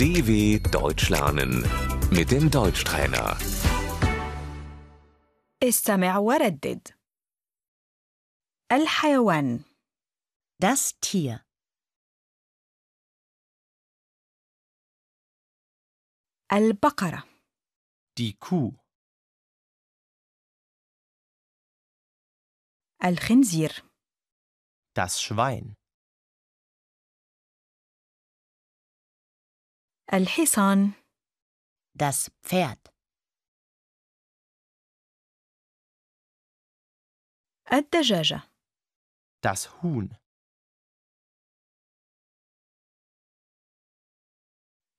DW Deutsch lernen mit dem Deutschtrainer. استمع وردد الحيوان Das Tier. البقرة Die Kuh, الخنزير das Schwein, الحصان. Das Pferd. الدجاجة. Das Huhn,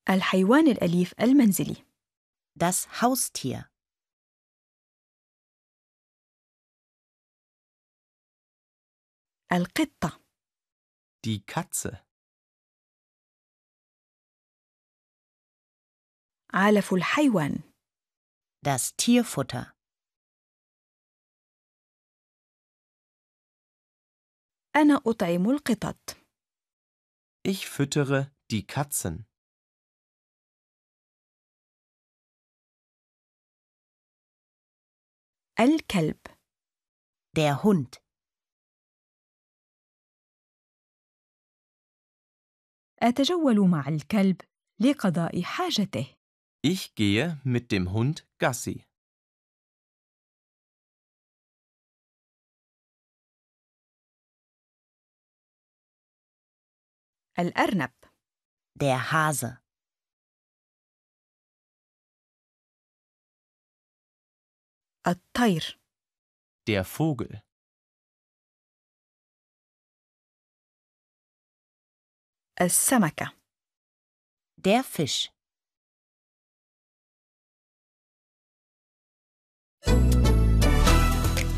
الحيوان الأليف المنزلي. Das Haustier. القطة. Die Katze, علف الحيوان. Das Tierfutter. أنا أطعم القطط. Ich füttere die Katzen, الكلب. Der Hund. أتجول مع الكلب لقضاء حاجته. ich gehe mit dem Hund Gassi, الأرنب Der Hase. الطير der Vogel, السمكة Der Fisch.